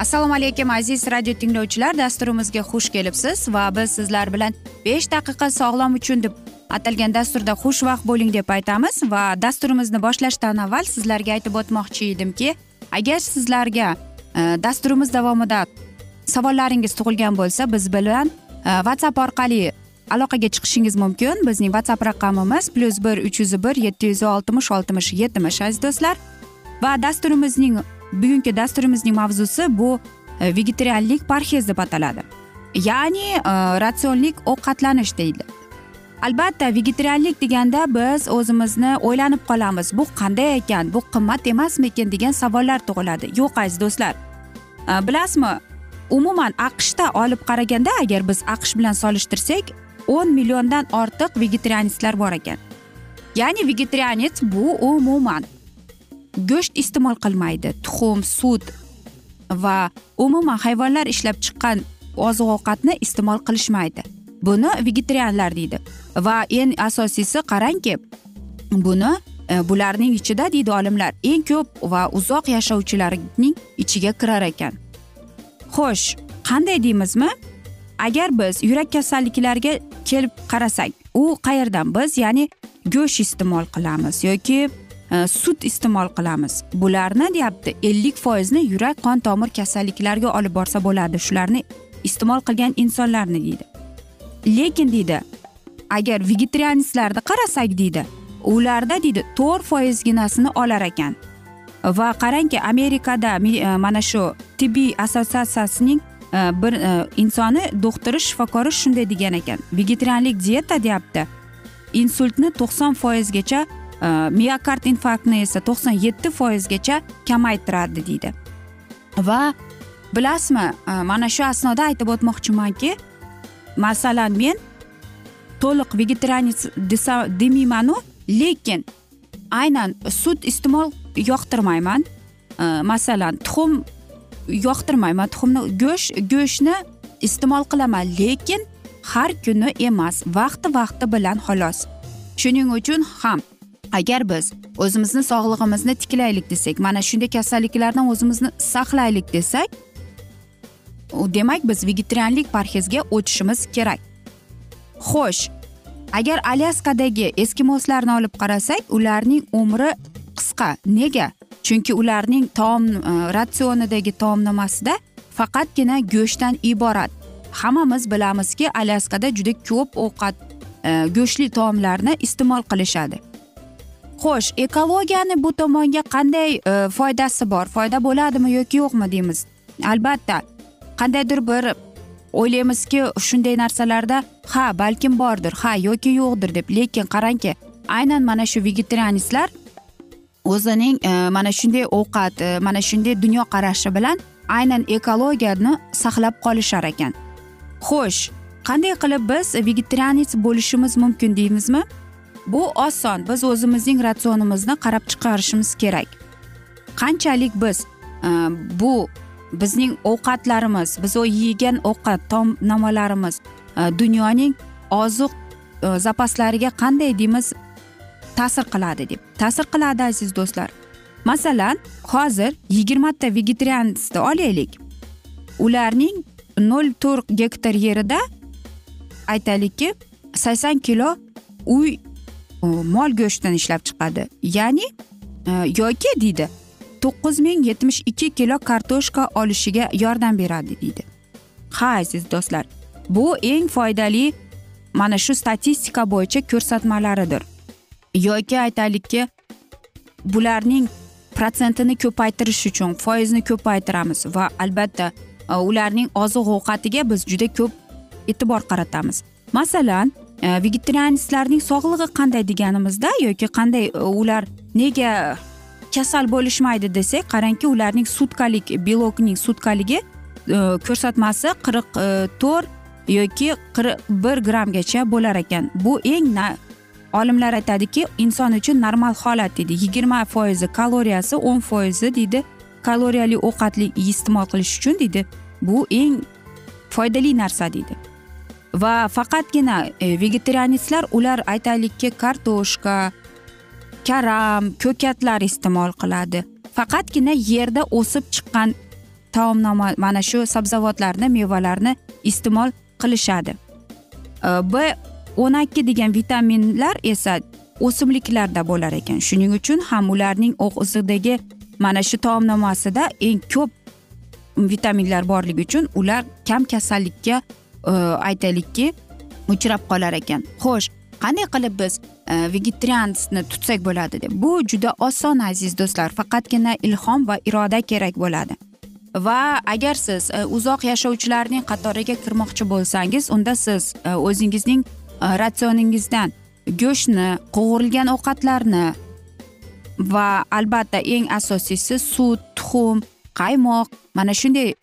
assalomu alaykum aziz radio tinglovchilar. Dasturimizga xush kelibsiz va biz sizlar bilan besh daqiqa sog'lom uchun deb atalgan dasturda xushvaqt bo'ling deb aytamiz va dasturimizni boshlashdan avval sizlarga aytib o'tmoqchi edimki agar sizlarga e, dasturimiz davomida savollaringiz tug'ilgan bo'lsa biz bilan e, whatsapp orqali aloqaga chiqishingiz mumkin. Bizning whatsapp raqamimiz plyus bir uch yuz bir yetti yuz oltmish oltmish yetmish aziz do'stlar. Va dasturimizning bugungi dasturimizning mavzusi bu e, vegetarianlik parhez deb ataladi ya'ni e, ratsionlik ovqatlanish deydi. Albatta vegetarianlik deganda biz o'zimizni o'ylanib qolamiz. Bu qanday ekan bu qimmat emasmikin degan savollar tug'iladi. Yo'q aziz do'stlar. E, bilasizmi umuman aqshda olib qaraganda agar biz aqsh bilan solishtirsak o'n milliondan ortiq vegetarianistlar bor ekan. Ya'ni vegetarianец bu umuman go'sht iste'mol qilmaydi. Tuxum sut va umuman hayvonlar ishlab chiqqan oziq ovqatni iste'mol qilishmaydi. Buni vegetarianlar deydi. Va eng asosiysi qarangki buni e, bularning ichida deydi olimlar eng ko'p va uzoq yashovchilarning ichiga kirar ekan. Xo'sh qanday deymizmi? Agar biz yurak kasalliklariga kelib qarasak u qayerdan biz ya'ni go'sht iste'mol qilamiz yoki E, sut iste'mol qilamiz. Bularni deyapti ellik foizini yurak qon tomir kasalliklariga olib borsa bo'ladi. Shularni iste'mol qilgan insonlarni deydi. Lekin deydi agar vegetarianistlarni qarasak deydi ularda deydi to'rt foizginasini olar ekan. Va qarangki amerikada e, mana shu tibbiy assotsiatsiyasining e, bir insoni doktori shifokori shunday degan ekan. Vegetarianlik dieta deyapti insultni to'qson foizgacha miokard infarktni esa to'qson yetti foizgacha kamaytiradi deydi va bilasizmi mana shu asnoda aytib o'tmoqchimanki masalan men to'liq vegetarianец desa demaymanu lekin aynan sut iste'mol yoqtirmayman masalan tuxum yoqtirmayman tuxumni go'sht go'shtni iste'mol qilaman lekin har kuni emas vaqti vaqti bilan xolos shuning uchun ham agar biz o'zimizni sog'lig'imizni tiklaylik desak mana shunday kasalliklardan o'zimizni saqlaylik desak demak biz vegetarianlik parhezga o'tishimiz kerak. Xo'sh agar alyaskadagi eskimoslarni olib qarasak ularning umri qisqa. Nega? Chunki ularning taom e, ratsionidagi taomnomasida faqatgina go'shtdan iborat. Hammamiz bilamizki alyaskada juda ko'p ovqat e, go'shtli taomlarni iste'mol qilishadi. Xo'sh ekologiyani bu tomonga qanday e, foydasi bor? Foyda bo'ladimi yoki yo'qmi deymiz. Albatta qandaydir bir o'ylaymizki shunday narsalarda ha balkim bordir ha yoki yo'qdir deb. Lekin qarangki aynan mana shu vegetarianistlar o'zining e, mana shunday ovqat e, mana shunday dunyoqarashi bilan aynan ekologiyani saqlab qolishar ekan. Xo'sh qanday qilib biz vegetarianist bo'lishimiz mumkin deymizmi? Bu oson. Biz o'zimizning ratsionimizni qarab chiqarishimiz kerak. Qanchalik biz e, bu bizning ovqatlarimiz biz yegan ovqat taomnomalarimiz e, dunyoning oziq e, zapaslariga qanday deymiz ta'sir qiladi deb. Ta'sir qiladi aziz do'stlar. Masalan hozir yigirmata vegetarianni olaylik. Ularning nol to'rt gektar yerida aytaylikki sakson kilo uy mol go'shtini ishlab chiqadi. Ya'ni e, yoki deydi to'qqiz ming yetmish ikki kilo kartoshka olishiga yordam beradi deydi. Ha aziz do'stlar bu eng foydali mana shu statistika bo'yicha ko'rsatmalaridir. Yoki aytaylikki bularning protsentini ko'paytirish uchun foizni ko'paytiramiz va albatta e, ularning oziq ovqatiga biz juda ko'p e'tibor qaratamiz. Masalan Э, vegetarianistlarning sog'lig'i qanday deganimizda yoki qanday e, ular nega kasal bo'lishmaydi desak qarangki ularning sutkalik belokning sutkaligi e, ko'rsatmasi qirq e, to'rt yoki qirq bir grammgacha bo'lar ekan. Bu eng olimlar aytadiki inson uchun normal holat deydi. Yigirma foizi kaloriyasi o'n foizi deydi kaloriyali ovqatli iste'mol qilish uchun deydi. Bu eng foydali narsa deydi. Va faqatgina e, vegetarianistlar ular aytaylikki kartoshka karam ko'katlar iste'mol qiladi. Faqatgina yerda o'sib chiqqan taomnoma mana shu sabzavotlarni mevalarni iste'mol qilishadi. E, B o'n ikki degan vitaminlar esa o'simliklarda bo'lar ekan. Shuning uchun ham ularning o'zidagi mana shu taomnomasida eng ko'p vitaminlar borligi uchun ular kam kasallikka Э, aytaylikki uchrab qolar ekan. Xo'sh qanday qilib biz e, vegetariansni tutsak bo'ladi deb? Bu juda oson aziz do'stlar. Faqatgina ilhom va iroda kerak bo'ladi. Va agar siz e, uzoq yashovchilarning qatoriga kirmoqchi bo'lsangiz unda siz e, o'zingizning e, ratsioningizdan go'shtni qovurilgan ovqatlarni va albatta eng asosiysi sut tuxum qaymoq mana shunday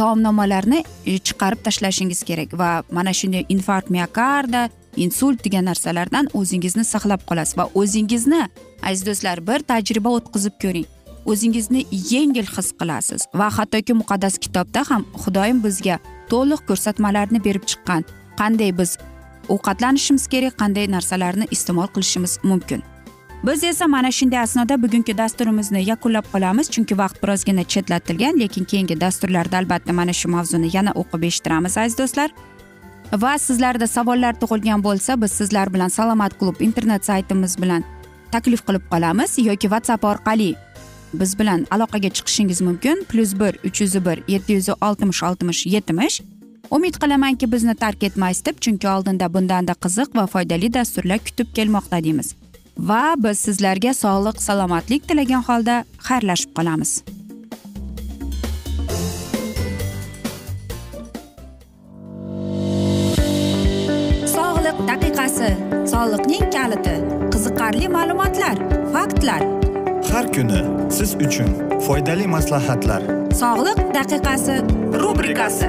taomnomalarni e, chiqarib tashlashingiz kerak va mana shunday infarkt miokarda insult degan narsalardan o'zingizni saqlab qolasiz va o'zingizni aziz do'stlar bir tajriba o'tkazib ko'ring. O'zingizni yengil his qilasiz va hattoki muqaddas kitobda ham xudoyim bizga to'liq ko'rsatmalarni berib chiqqan. Qanday biz ovqatlanishimiz kerak qanday narsalarni iste'mol qilishimiz mumkin? Biz esa mana shunday asnoda bugungi dasturimizni yakunlab qolamiz chunki vaqt birozgina chetlatilgan lekin keyingi dasturlarda albatta mana shu mavzuni yana o'qib eshittiramiz aziz do'stlar. Va sizlarda savollar tug'ilgan bo'lsa biz sizlar bilan salomat klub internet saytimiz bilan taklif qilib qolamiz yoki whatsapp orqali biz bilan aloqaga chiqishingiz mumkin. Plyus bir uch yuz bir yetti yuz oltmish oltmish yetmish. Umid qilamanki bizni tark etmaysiz deb chunki oldinda bundanda qiziq va foydali dasturlar kutib kelmoqda deymiz. Va biz sizlarga sog'lik salomatlik tilagan holda xayrlashib qolamiz. Sog'liq daqiqasi soliqning kaliti qiziqarli ma'lumotlar faktlar. Har kuni siz uchun foydali maslahatlar. Sog'liq daqiqasi rubrikasi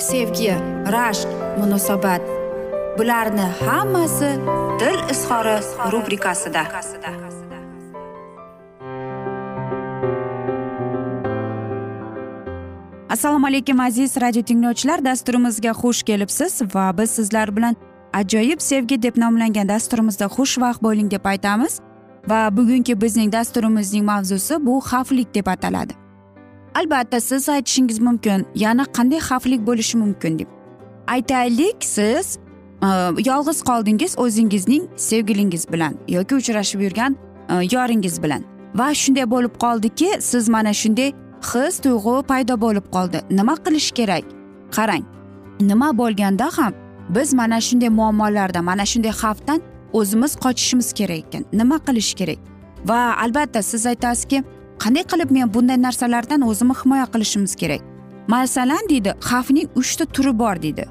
sevgi rashq munosabat. Bularni hammasi dil izhori rubrikasida. Assalomu alaykum aziz radio tinglovchilar. Dasturimizga xush kelibsiz va biz sizlar bilan ajoyib sevgi deb nomlangan dasturimizda xushvaqt bo'ling deb aytamiz. Va bugungi bizning dasturimizning mavzusi bu xavflik deb ataladi. Albatta siz aytishingiz mumkin. Yana qanday xavfli bo'lishi mumkin deb. Aytaylik siz e, yolg'iz qoldingiz o'zingizning sevgilingiz bilan yoki uchrashib yurgan e, yoringiz bilan. Va shunday bo'lib qoldiki siz mana shunday his tuyg'u paydo bo'lib qoldi. Nima qilish kerak? Qarang nima bo'lganda ham biz mana shunday muammolardan mana shunday xavfdan o'zimiz qochishimiz kerak ekan. Nima qilish kerak? Va albatta siz aytasizki qanday qilib men bunday narsalardan o'zimni himoya qilishimiz kerak? Masalan deydi xavfning uchta turi bor deydi.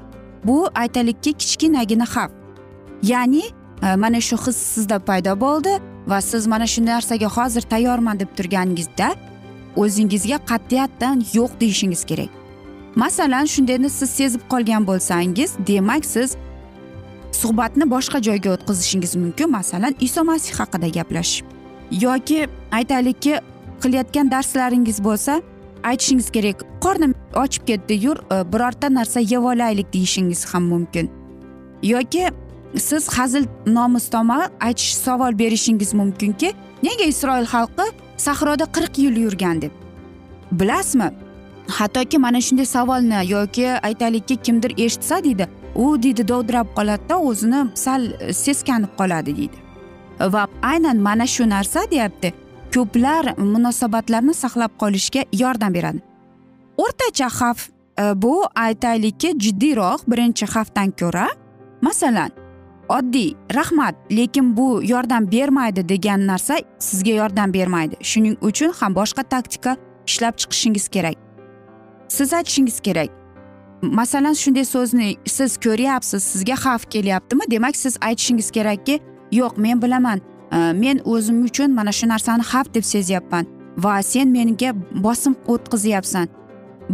Bu aytaylikki kichkinagina xavf. Ya'ni e, mana shu his sizda paydo bo'ldi va siz mana shu narsaga hozir tayyorman deb turganingizda o'zingizga qat'iyatdan yo'q deyishingiz kerak. Masalan shundayni siz sezib qolgan bo'lsangiz demak siz suhbatni boshqa joyga o'tkazishingiz mumkin masalan iso masih haqida gaplashib. Yoki aytaylikki qilayotgan darslaringiz bo'lsa aytishingiz kerak qornim ochib ketdi yur e, birorta narsa yeb olaylik deyishingiz ham mumkin. Yoki siz hazil nomustoma aytish savol berishingiz mumkinki nega isroil xalqi sahroda qirq yil yurgan deb? Bilasizmi? Hattoki mana shunday savolni yoki aytaylikki kimdir eshitsa deydi u deydi dovdirab qoladida o'zini sal seskanib qoladi deydi. Va aynan mana shu narsa deyapti. Ko'plar munosabatlarni saqlab qolishga yordam beradi. O'rtacha xavf e, bu aytaylikki jiddiyroq birinchi xavfdan ko'ra. Masalan oddiy rahmat lekin bu yordam bermaydi degan narsa sizga yordam bermaydi. Shuning uchun ham boshqa taktika ishlab chiqishingiz kerak. Siz aytishingiz kerak masalan shunday so'zni siz ko'ryapsiz sizga xavf kelyaptimi? Demak siz aytishingiz kerakki yo'q men bilaman. Э, men o'zim uchun mana shu narsani xavf deb sezyapman va sen menga bosim o'tkazyapsan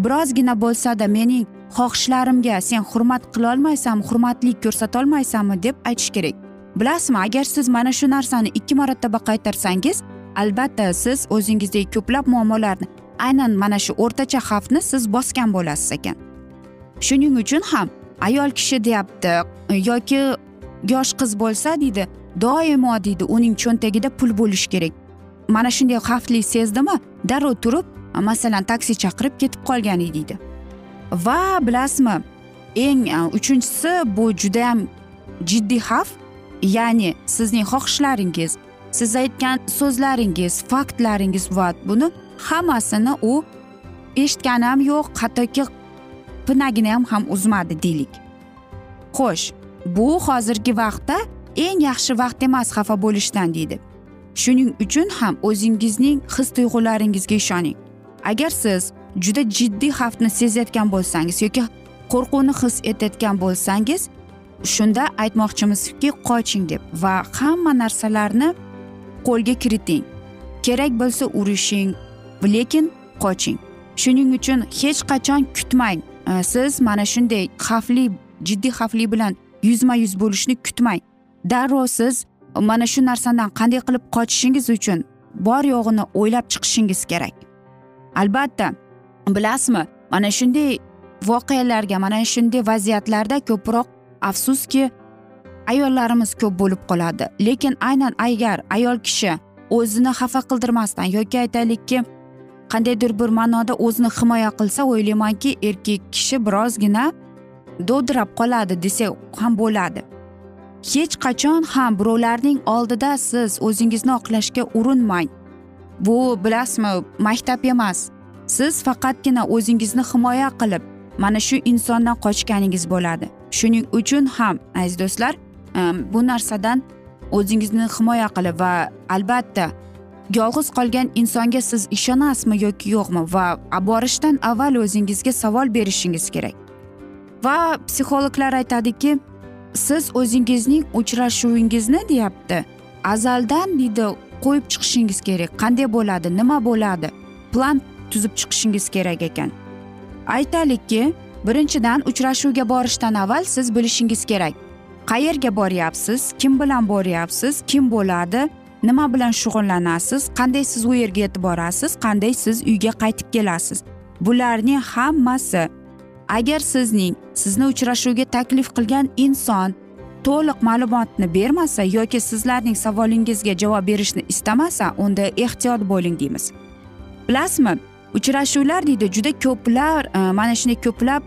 birozgina bo'lsada mening xohishlarimga sen hurmat qilolmaysanmi hurmatlik ko'rsatolmaysanmi deb aytish kerak. Bilasizmi agar siz mana shu narsani ikki marotaba qaytarsangiz albatta siz o'zingizdagi ko'plab muammolarni aynan mana shu o'rtacha xavfni siz bosgan bo'lasiz ekan. Shuning uchun ham ayol kishi deyapti yoki yosh qiz bo'lsa deydi doimo deydi uning cho'ntagida pul bo'lishi kerak. Mana shunday xavfli sezdimi? Darrov turib masalan taksi chaqirib ketib qolgan deydi. Va bilasizmi eng uchinchisi bu judayam jiddiy xavf. Ya'ni sizning xohishlaringiz siz aytgan so'zlaringiz faktlaringiz va buni hammasini u eshitgani ham yo'q hattoki pinagini ham ham uzmadi deylik. Xo'sh bu hozirgi vaqtda eng yaxshi vaqt emas xafa bo'lishdan deydi. Shuning uchun ham o'zingizning his tuyg'ularingizga ishoning. Agar siz juda jiddiy xavfni sezayotgan bo'lsangiz yoki qo'rquvni his etayotgan bo'lsangiz shunda aytmoqchimizki qoching deb va hamma narsalarni qo'lga kiriting. Kerak bo'lsa urishing lekin qoching. Shuning uchun hech qachon kutmang. Siz mana shunday xavfli jiddiy xavfli bilan yuzma yuz bo'lishni kutmang. Darrov siz mana shu narsadan qanday qilib qochishingiz uchun bor yo'g'ini o'ylab chiqishingiz kerak. Albatta bilasizmi mana shunday voqealarga mana shunday vaziyatlarda ko'proq afsuski ayollarimiz ko'p bo'lib qoladi. Lekin aynan agar ayol kishi o'zini xafa qildirmasdan yoki aytaylikki qandaydir bir ma'noda o'zini himoya qilsa o'ylaymanki erkak kishi birozgina dovdirab qoladi desak ham bo'ladi. Hech qachon ham birovlarning oldida siz o'zingizni oqlashga urinmang. Bu bilasizmi maktab emas. Siz faqatgina o'zingizni himoya qilib mana shu insondan qochganingiz bo'ladi. Shuning uchun ham aziz do'stlar bu narsadan o'zingizni himoya qilib va albatta yolg'iz qolgan insonga siz ishonasizmi yoki yo'qmi va borishdan avval o'zingizga savol berishingiz kerak. Va psixologlar aytadiki siz o'zingizning uchrashuvingizni deyapti. Azaldan deydi qo'yib chiqishingiz kerak. Qanday bo'ladi? Nima bo'ladi? Plan tuzib chiqishingiz kerak ekan. Aytaylikki birinchidan uchrashuvga borishdan avval siz bilishingiz kerak. Qayerga boryapsiz? Kim bilan boryapsiz? Kim bo'ladi? Nima bilan shug'ullanasiz? Qanday siz u yerga yetib borasiz? Qanday siz uyga qaytib kelasiz? Bularning hammasi. Agar sizning sizni uchrashuvga taklif qilgan inson to'liq ma'lumotni bermasa yoki sizlarning savolingizga javob berishni istamasa unda ehtiyot bo'ling deymiz. Bilasizmi uchrashuvlar deydi juda ko'plar e, mana shunday ko'plab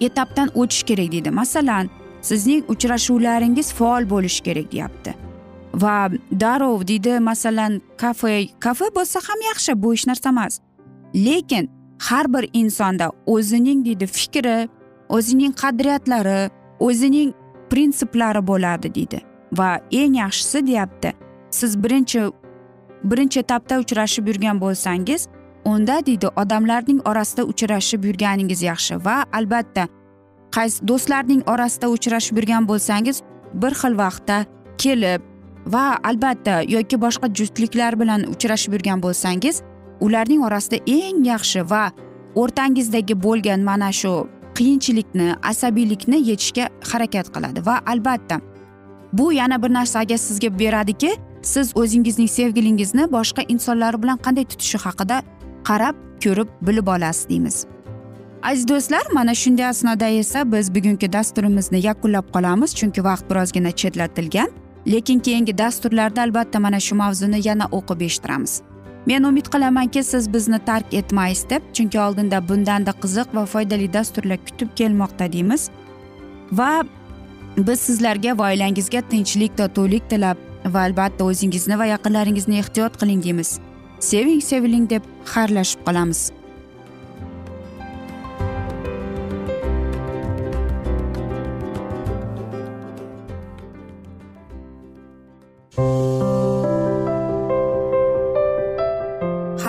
etapdan o'tish kerak deydi. Masalan sizning uchrashuvlaringiz faol bo'lishi kerak deyapti. Va darrov deydi masalan kafe kafe bo'lsa ham yaxshi bu hech narsa emas. Lekin har bir insonda o'zining deydi fikri o'zining qadriyatlari o'zining prinsiplari bo'ladi deydi. Va eng yaxshisi deyapti siz birinchi birinchi etapda uchrashib yurgan bo'lsangiz unda deydi odamlarning orasida uchrashib yurganingiz yaxshi. Va albatta qaysi do'stlarning orasida uchrashib yurgan bo'lsangiz bir xil vaqtda kelib va albatta yoki boshqa juftliklar bilan uchrashib yurgan bo'lsangiz ularning orasida eng yaxshi va o'rtangizdagi bo'lgan mana shu qiyinchilikni asabiylikni yechishga harakat qiladi va albatta bu yana bir narsaga sizga beradiki siz o'zingizning sevgilingizni boshqa insonlar bilan qanday tutishi haqida qarab ko'rib bilib olasiz deymiz. Aziz do'stlar mana shunday asnoda esa biz bugungi dasturimizni yakunlab qolamiz chunki vaqt birozgina chetlatilgan. Lekin keyingi dasturlarda albatta mana shu mavzuni yana o'qib eshittiramiz. Men umid qilamanki siz bizni tark etmaysiz deb chunki oldinda bundanda qiziq va foydali dasturlar kutib kelmoqda deymiz. Va biz sizlarga va oilangizga tinchlik totuvlik tilab va albatta o'zingizni va yaqinlaringizni ehtiyot qiling deymiz. Seving seviling deb xayrlashib qolamiz.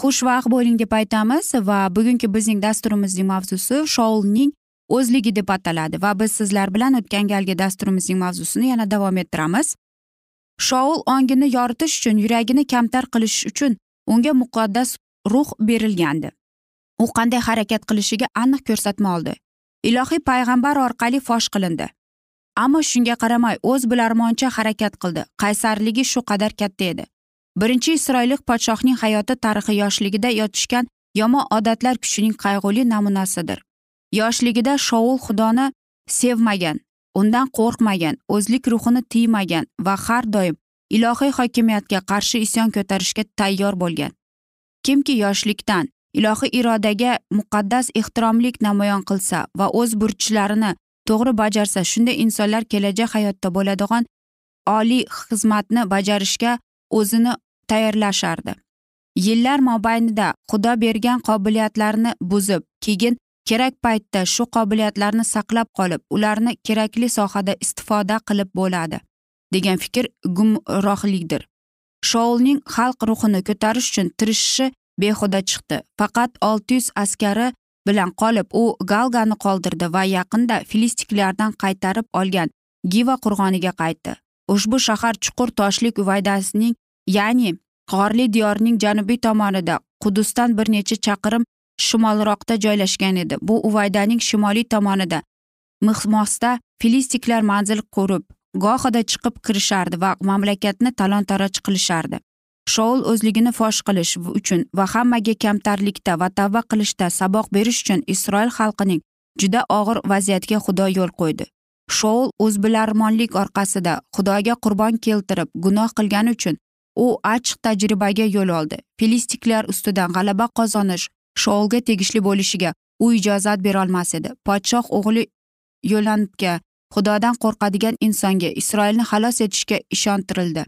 xushvaqt bo'ling deb aytamiz va bugungi bizning dasturimizning mavzusi shoulning o'zligi deb ataladi va biz sizlar bilan o'tgan galgi dasturimizning mavzusini yana davom ettiramiz. Shoul ongini yoritish uchun yuragini kamtar qilish uchun unga muqaddas ruh berilgandi. U qanday harakat qilishiga aniq ko'rsatma oldi. Ilohiy payg'ambar orqali fosh qilindi. Ammo shunga qaramay o'z bilarmoncha harakat qildi. Qaysarligi shu qadar katta edi. Birinchi isroillik podshohning hayoti tarixi yoshligida yotishgan yomon odatlar kuchining qayg'uli namunasidir. Yoshligida shoul xudoni sevmagan undan qo'rqmagan o'zlik ruhini tiymagan va har doim ilohiy hokimiyatga qarshi isyon ko'tarishga tayyor bo'lgan. Kimki yoshlikdan ilohiy irodaga muqaddas ehtiromlik namoyon qilsa va o'z burchlarini to'g'ri bajarsa shunday insonlar kelajak hayotda bo'ladigan oliy xizmatni bajarishga o'zini tayyorlashardi. Yillar mobaynida xudo bergan qobiliyatlarni buzib keyin kerak paytda shu qobiliyatlarni saqlab qolib ularni kerakli sohada istifoda qilib bo'ladi degan fikr gumrohlikdir. Shoulning xalq ruhini ko'tarish uchun tirishishi behuda chiqdi. Faqat olti yuz askari bilan qolib u galgani qoldirdi va yaqinda filistiklardan qaytarib olgan giva qo'rg'oniga qaytdi. Ushbu shahar chuqur toshlik uvaydasining ya'ni g'orli diyorning janubiy tomonida qudusdan bir necha chaqirim shimolroqda joylashgan edi. Bu uvaydaning shimoliy tomonida mixmosda filistiklar manzil qurib gohida chiqib kirishardi va mamlakatni talon taroj qilishardi. Shoul o'zligini fosh qilish uchun va hammaga kamtarlikda va tavba qilishda saboq berish uchun isroil xalqining juda og'ir vaziyatga xudo yo'l qo'ydi. Shoul o'zbilarmonlik orqasida xudoga qurbon keltirib gunoh qilgani uchun u achchiq tajribaga yo'l oldi. Filistiklar ustidan g'alaba qozonish shoulga tegishli bo'lishiga u ijozat berolmas edi. Podshoh o'g'li yo'lanbga xudodan qo'rqadigan insonga isroilni xalos etishga ishontirildi.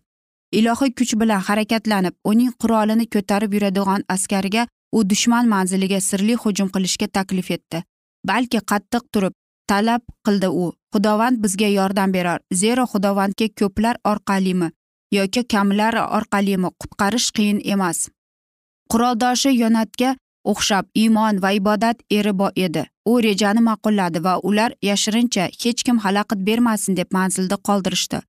Ilohiy kuch bilan harakatlanib uning qurolini ko'tarib yuradigan askariga u dushman manziliga sirli hujum qilishga taklif etdi. Balki qattiq turib talab qildi u. Xudovand bizga yordam berar. Zero xudovandga ko'plar orqalimi? Yoki kamlar orqalimi qutqarish qiyin emas. Quroldoshi yonatga o'xshab iymon va ibodat eri edi. U rejani ma'qulladi va ular yashirincha hech kim xalaqit bermasin deb manzilda qoldirishdi.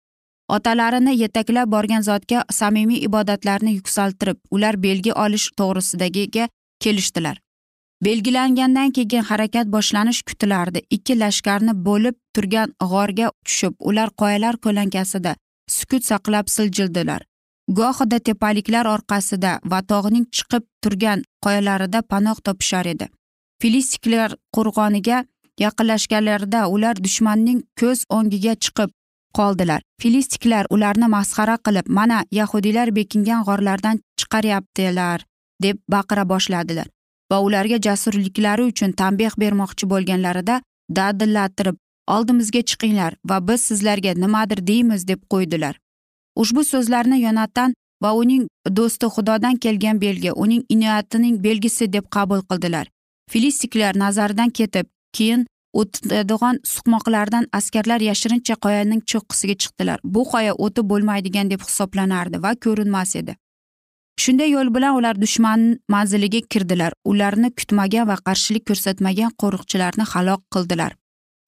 Otalarini yetaklab borgan zotga samimiy ibodatlarni yuksaltirib ular belgi olish to'g'risidagiga kelishdilar. Belgilangandan keyin harakat boshlanish kutilardi. Ikki lashkarni bo'lib turgan g'orga tushib ular qoyalar ko'lankasida sukut saqlab siljildilar. Gohida tepaliklar orqasida va tog'ning chiqib turgan qoyalarida panoh topishar edi. Filistiklar qo'rg'oniga yaqinlashganlarida ular dushmanning ko'z o'ngiga chiqib qoldilar. Filistiklar ularni masxara qilib mana yahudiylar bekingan g'orlardan chiqaryaptilar deb baqira boshladilar va ularga jasurliklari uchun tanbeh bermoqchi bo'lganlarida dadillattirib oldimizga chiqinglar va biz sizlarga nimadir deymiz deb qo'ydilar. Ushbu so'zlarni yonatan va uning do'sti xudodan kelgan belgi uning inoyatining belgisi deb qabul qildilar. Filistiklar nazaridan ketib keyin o'tadigan suqmoqlardan askarlar yashirincha qoyaning cho'qqisiga chiqdilar. Bu qoya o'tib bo'lmaydigan deb hisoblanardi va ko'rinmas edi. Shunday yo'l bilan ular dushman manziliga kirdilar. Ularni kutmagan va qarshilik ko'rsatmagan qo'riqchilarni halok qildilar.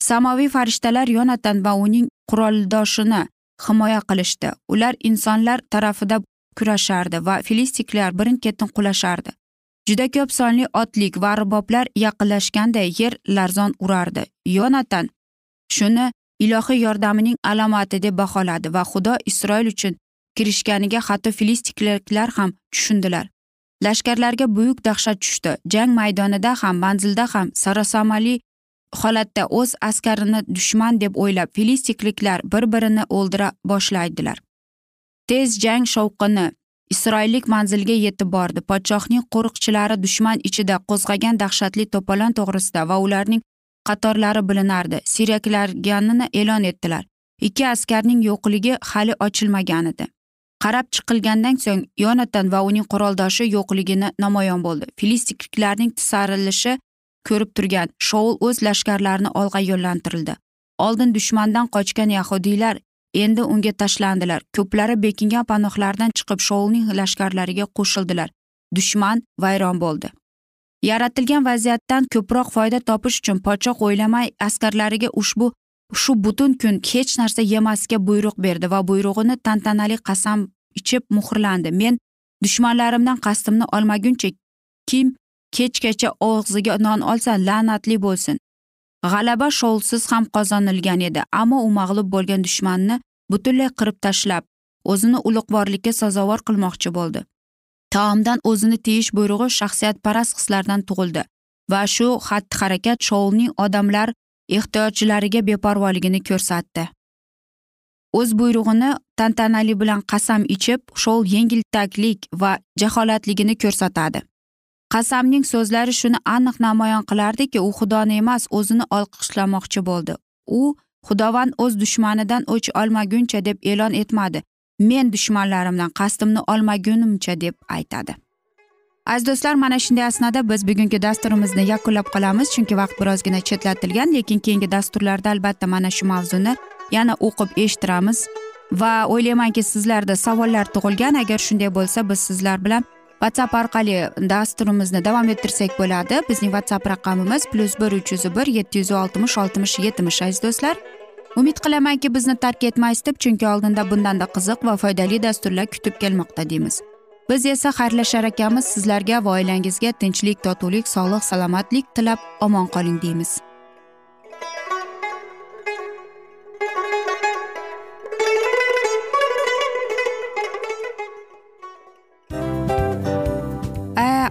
Samoviy farishtalar yonatan va uning quroldoshini himoya qilishdi. Ular insonlar tarafida kurashardi va filistiklar birin ketin qulashardi. Juda ko'p sonli otlik va arboblar yaqinlashganda yer larzon urardi. Yonatan shuni ilohiy yordamining alomati deb baholadi va xudo isroil uchun kirishganiga hatto filistikliklar ham tushundilar. Lashkarlarga buyuk dahshat tushdi. Jang maydonida ham manzilda ham sarosamali holatda o'z askarini dushman deb o'ylab filistikliklar bir birini o'ldira boshlaydilar. Tez jang shovqini isroillik manzilga yetib bordi. Podshohning qo'riqchilari dushman ichida qo'zg'agan dahshatli to'polon to'g'risida va ularning qatorlari bilinardi. Siyraklarganini e'lon etdilar. Ikki askarning yo'qligi hali ochilmagan edi. Qarab chiqilgandan so'ng yonatan va uning quroldoshi yo'qligini namoyon bo'ldi. Filistikliklarning tisarilishi ko'rib turgan shoul o'z lashkarlarini olg'a yo'llantirildi. Oldin dushmandan qochgan yahudiylar endi unga tashlandilar. Ko'plari bekingan panohlardan chiqib shoulning lashkarlariga qo'shildilar. Dushman vayron bo'ldi. Yaratilgan vaziyatdan ko'proq foyda topish uchun podshoh o'ylamay askarlariga ushbu shu butun kun hech narsa yemasga buyruq berdi va buyrug'ini tantanali qasam ichib muhrlandi. Men dushmanlarimdan qasdimni olmaguncha kim kechgacha og'ziga non olsa la'natli bo'lsin. G'alaba shoulsiz ham qozonilgan edi ammo u mag'lub bo'lgan dushmanni butunlay qirib tashlab o'zini ulug'vorlikka sazovor qilmoqchi bo'ldi. Taomdan o'zini tiyish buyrug'i shaxsiyatparast hislardan tug'ildi va shu xatti harakat shoulning odamlar ehtiyojlariga beparvoligini ko'rsatdi. O'z buyrug'ini tantanali bilan qasam ichib shoul yengiltaklik va jaholatligini ko'rsatadi. Qasamning so'zlari shuni aniq namoyon qilardiki u xudoni emas o'zini olqishlamoqchi bo'ldi. U xudovand o'z dushmanidan o'ch olmaguncha deb e'lon etmadi. Men dushmanlarimdan qasdimni olmagunimcha deb aytadi. Aziz do'stlar mana shunday asnoda biz bugungi dasturimizni yakunlab qolamiz chunki vaqt birozgina chetlatilgan lekin keyingi dasturlarda albatta mana shu mavzuni yana o'qib eshittiramiz. Va o'ylaymanki sizlarda savollar tug'ilgan. Agar shunday bo'lsa biz sizlar bilan whatsapp orqali dasturimizni davom ettirsak bo'ladi. Bizning whatsapp raqamimiz plyus bir uch yuz bir yetti yuz oltmish oltmish yetmish aziz do'stlar. Umid qilamanki bizni tark etmaysiz deb chunki oldinda bundanda qiziq va foydali dasturlar kutib kelmoqda deymiz. Biz esa xayrlashar ekanmiz sizlarga va oilangizga tinchlik totuvlik sog'lik salomatlik tilab omon qoling deymiz.